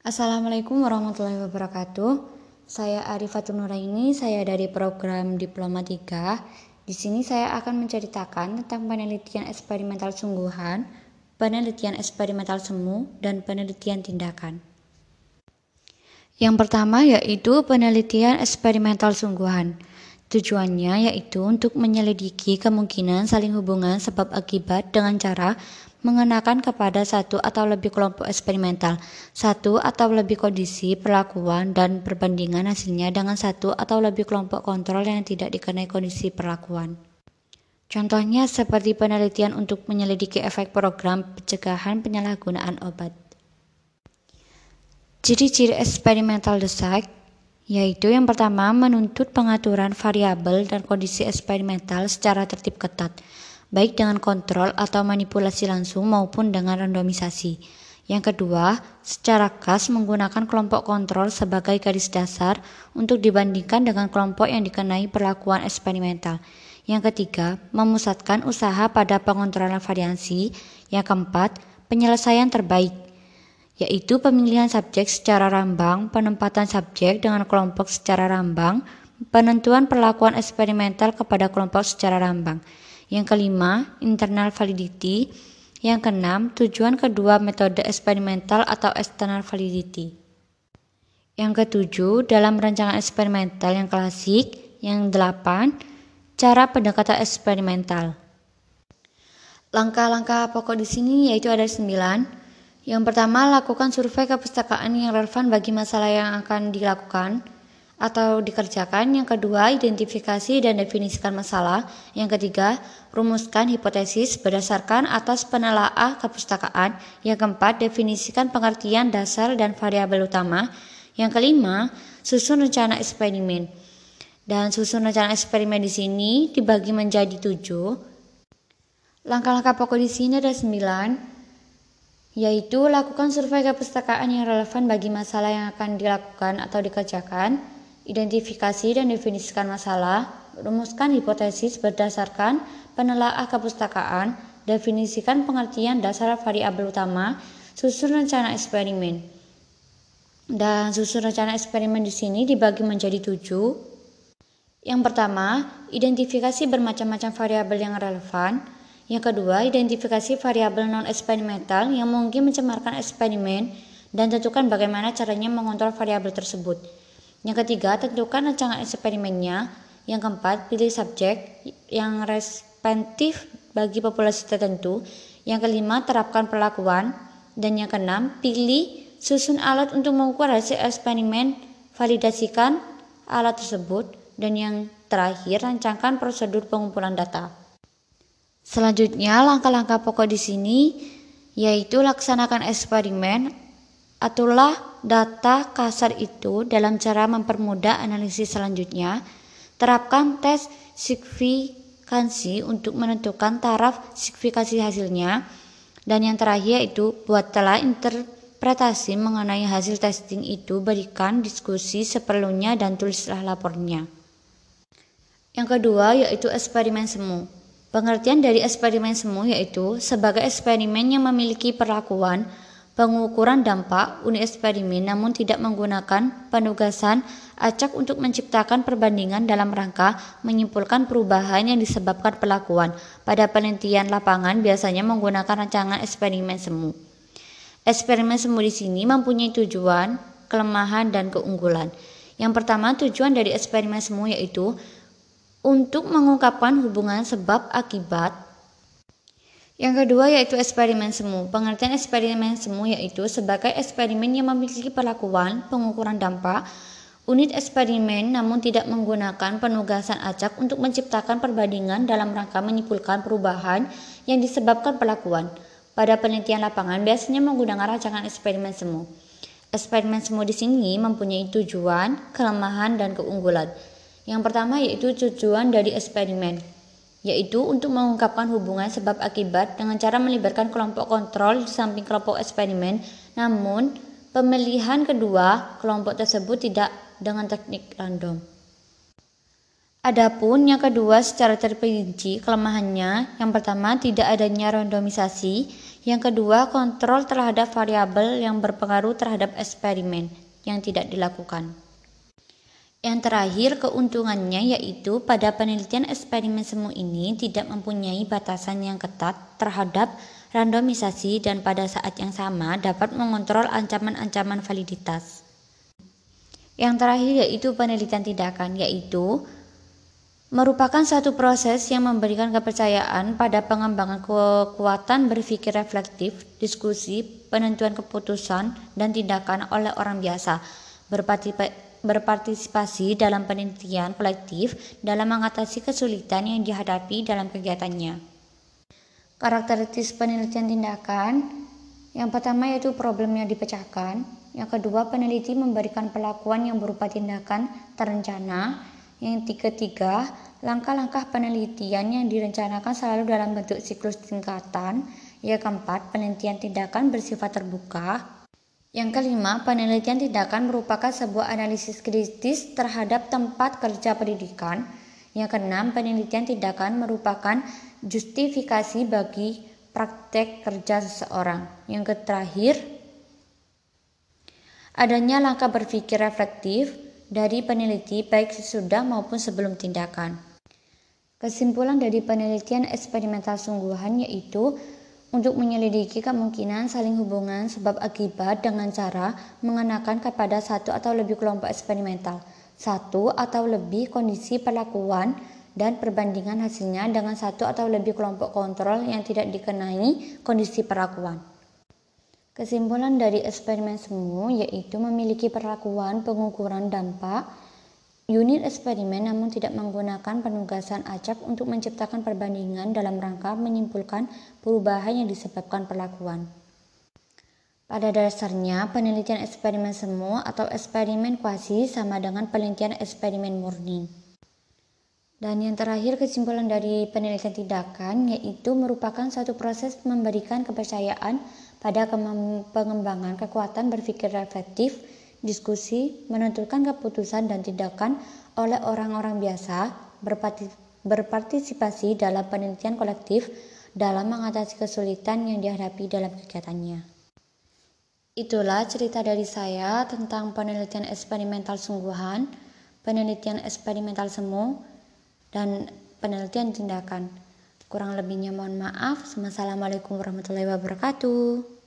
Assalamualaikum warahmatullahi wabarakatuh. Saya Arifatul Nuraini, saya dari program Diploma 3. Di sini saya akan menceritakan tentang penelitian eksperimental sungguhan, penelitian eksperimental semu, dan penelitian tindakan. Yang pertama yaitu penelitian eksperimental sungguhan. Tujuannya yaitu untuk menyelidiki kemungkinan saling hubungan sebab akibat dengan cara mengenakan kepada satu atau lebih kelompok eksperimental, satu atau lebih kondisi, perlakuan, dan perbandingan hasilnya dengan satu atau lebih kelompok kontrol yang tidak dikenai kondisi perlakuan. Contohnya seperti penelitian untuk menyelidiki efek program pencegahan penyalahgunaan obat. Ciri-ciri eksperimental desak yaitu yang pertama menuntut pengaturan variabel dan kondisi eksperimental secara tertib ketat baik dengan kontrol atau manipulasi langsung maupun dengan randomisasi. Yang kedua, secara khas menggunakan kelompok kontrol sebagai garis dasar untuk dibandingkan dengan kelompok yang dikenai perlakuan eksperimental. Yang ketiga, memusatkan usaha pada pengontrolan variasi. Yang keempat, penyelesaian terbaik, yaitu pemilihan subjek secara rambang, penempatan subjek dengan kelompok secara rambang, penentuan perlakuan eksperimental kepada kelompok secara rambang. Yang kelima, internal validity. Yang keenam, tujuan kedua metode eksperimental atau external validity. Yang ketujuh, dalam rancangan eksperimental yang klasik. Yang delapan, cara pendekatan eksperimental. Langkah-langkah pokok di sini yaitu ada sembilan. Yang pertama, lakukan survei kepustakaan yang relevan bagi masalah yang akan dilakukan atau dikerjakan. Yang kedua, identifikasi dan definisikan masalah. Yang ketiga, rumuskan hipotesis berdasarkan atas penelaah kepustakaan. Yang keempat, definisikan pengertian dasar dan variabel utama. Yang kelima, susun rencana eksperimen. Dan susun rencana eksperimen di sini dibagi menjadi tujuh. Langkah-langkah pokok di sini ada sembilan, yaitu lakukan survei kepustakaan yang relevan bagi masalah yang akan dilakukan atau dikerjakan identifikasi dan definisikan masalah, rumuskan hipotesis berdasarkan penelaah kepustakaan, definisikan pengertian dasar variabel utama, susun rencana eksperimen. Dan susun rencana eksperimen di sini dibagi menjadi tujuh. Yang pertama, identifikasi bermacam-macam variabel yang relevan. Yang kedua, identifikasi variabel non-eksperimental yang mungkin mencemarkan eksperimen dan tentukan bagaimana caranya mengontrol variabel tersebut. Yang ketiga, tentukan rancangan eksperimennya. Yang keempat, pilih subjek yang responsif bagi populasi tertentu. Yang kelima, terapkan perlakuan. Dan yang keenam, pilih susun alat untuk mengukur hasil eksperimen, validasikan alat tersebut. Dan yang terakhir, rancangkan prosedur pengumpulan data. Selanjutnya, langkah-langkah pokok di sini yaitu laksanakan eksperimen, atulah data kasar itu dalam cara mempermudah analisis selanjutnya. Terapkan tes signifikansi untuk menentukan taraf signifikasi hasilnya. Dan yang terakhir itu buatlah interpretasi mengenai hasil testing itu, berikan diskusi seperlunya dan tulislah lapornya. Yang kedua yaitu eksperimen semu. Pengertian dari eksperimen semu yaitu sebagai eksperimen yang memiliki perlakuan pengukuran dampak unit eksperimen namun tidak menggunakan penugasan acak untuk menciptakan perbandingan dalam rangka menyimpulkan perubahan yang disebabkan pelakuan. Pada penelitian lapangan biasanya menggunakan rancangan eksperimen semu. Eksperimen semu di sini mempunyai tujuan, kelemahan, dan keunggulan. Yang pertama, tujuan dari eksperimen semu yaitu untuk mengungkapkan hubungan sebab akibat yang kedua yaitu eksperimen semu. Pengertian eksperimen semu yaitu sebagai eksperimen yang memiliki perlakuan pengukuran dampak unit eksperimen namun tidak menggunakan penugasan acak untuk menciptakan perbandingan dalam rangka menyimpulkan perubahan yang disebabkan perlakuan. Pada penelitian lapangan biasanya menggunakan rancangan eksperimen semu. Eksperimen semu di sini mempunyai tujuan, kelemahan, dan keunggulan. Yang pertama yaitu tujuan dari eksperimen yaitu untuk mengungkapkan hubungan sebab akibat dengan cara melibatkan kelompok kontrol di samping kelompok eksperimen. Namun, pemilihan kedua kelompok tersebut tidak dengan teknik random. Adapun yang kedua secara terperinci kelemahannya, yang pertama tidak adanya randomisasi, yang kedua kontrol terhadap variabel yang berpengaruh terhadap eksperimen yang tidak dilakukan. Yang terakhir keuntungannya yaitu pada penelitian eksperimen semu ini tidak mempunyai batasan yang ketat terhadap randomisasi dan pada saat yang sama dapat mengontrol ancaman-ancaman validitas. Yang terakhir yaitu penelitian tindakan yaitu merupakan satu proses yang memberikan kepercayaan pada pengembangan kekuatan berpikir reflektif, diskusi, penentuan keputusan, dan tindakan oleh orang biasa, berpartisipasi dalam penelitian kolektif dalam mengatasi kesulitan yang dihadapi dalam kegiatannya. Karakteristik penelitian tindakan yang pertama yaitu problem yang dipecahkan, yang kedua peneliti memberikan pelakuan yang berupa tindakan terencana, yang ketiga, langkah-langkah penelitian yang direncanakan selalu dalam bentuk siklus tingkatan. Yang keempat, penelitian tindakan bersifat terbuka. Yang kelima, penelitian tindakan merupakan sebuah analisis kritis terhadap tempat kerja pendidikan. Yang keenam, penelitian tindakan merupakan justifikasi bagi praktek kerja seseorang. Yang terakhir, adanya langkah berpikir reflektif dari peneliti baik sesudah maupun sebelum tindakan. Kesimpulan dari penelitian eksperimental sungguhan yaitu untuk menyelidiki kemungkinan saling hubungan sebab akibat dengan cara mengenakan kepada satu atau lebih kelompok eksperimental, satu atau lebih kondisi perlakuan dan perbandingan hasilnya dengan satu atau lebih kelompok kontrol yang tidak dikenai kondisi perlakuan. Kesimpulan dari eksperimen semu yaitu memiliki perlakuan pengukuran dampak unit eksperimen namun tidak menggunakan penugasan acak untuk menciptakan perbandingan dalam rangka menyimpulkan perubahan yang disebabkan perlakuan. Pada dasarnya, penelitian eksperimen semu atau eksperimen kuasi sama dengan penelitian eksperimen murni. Dan yang terakhir kesimpulan dari penelitian tindakan yaitu merupakan satu proses memberikan kepercayaan pada pengembangan kekuatan berpikir reflektif, diskusi, menentukan keputusan dan tindakan oleh orang-orang biasa berpartisipasi dalam penelitian kolektif dalam mengatasi kesulitan yang dihadapi dalam kegiatannya. Itulah cerita dari saya tentang penelitian eksperimental sungguhan, penelitian eksperimental semu, dan penelitian tindakan. Kurang lebihnya mohon maaf. Wassalamualaikum warahmatullahi wabarakatuh.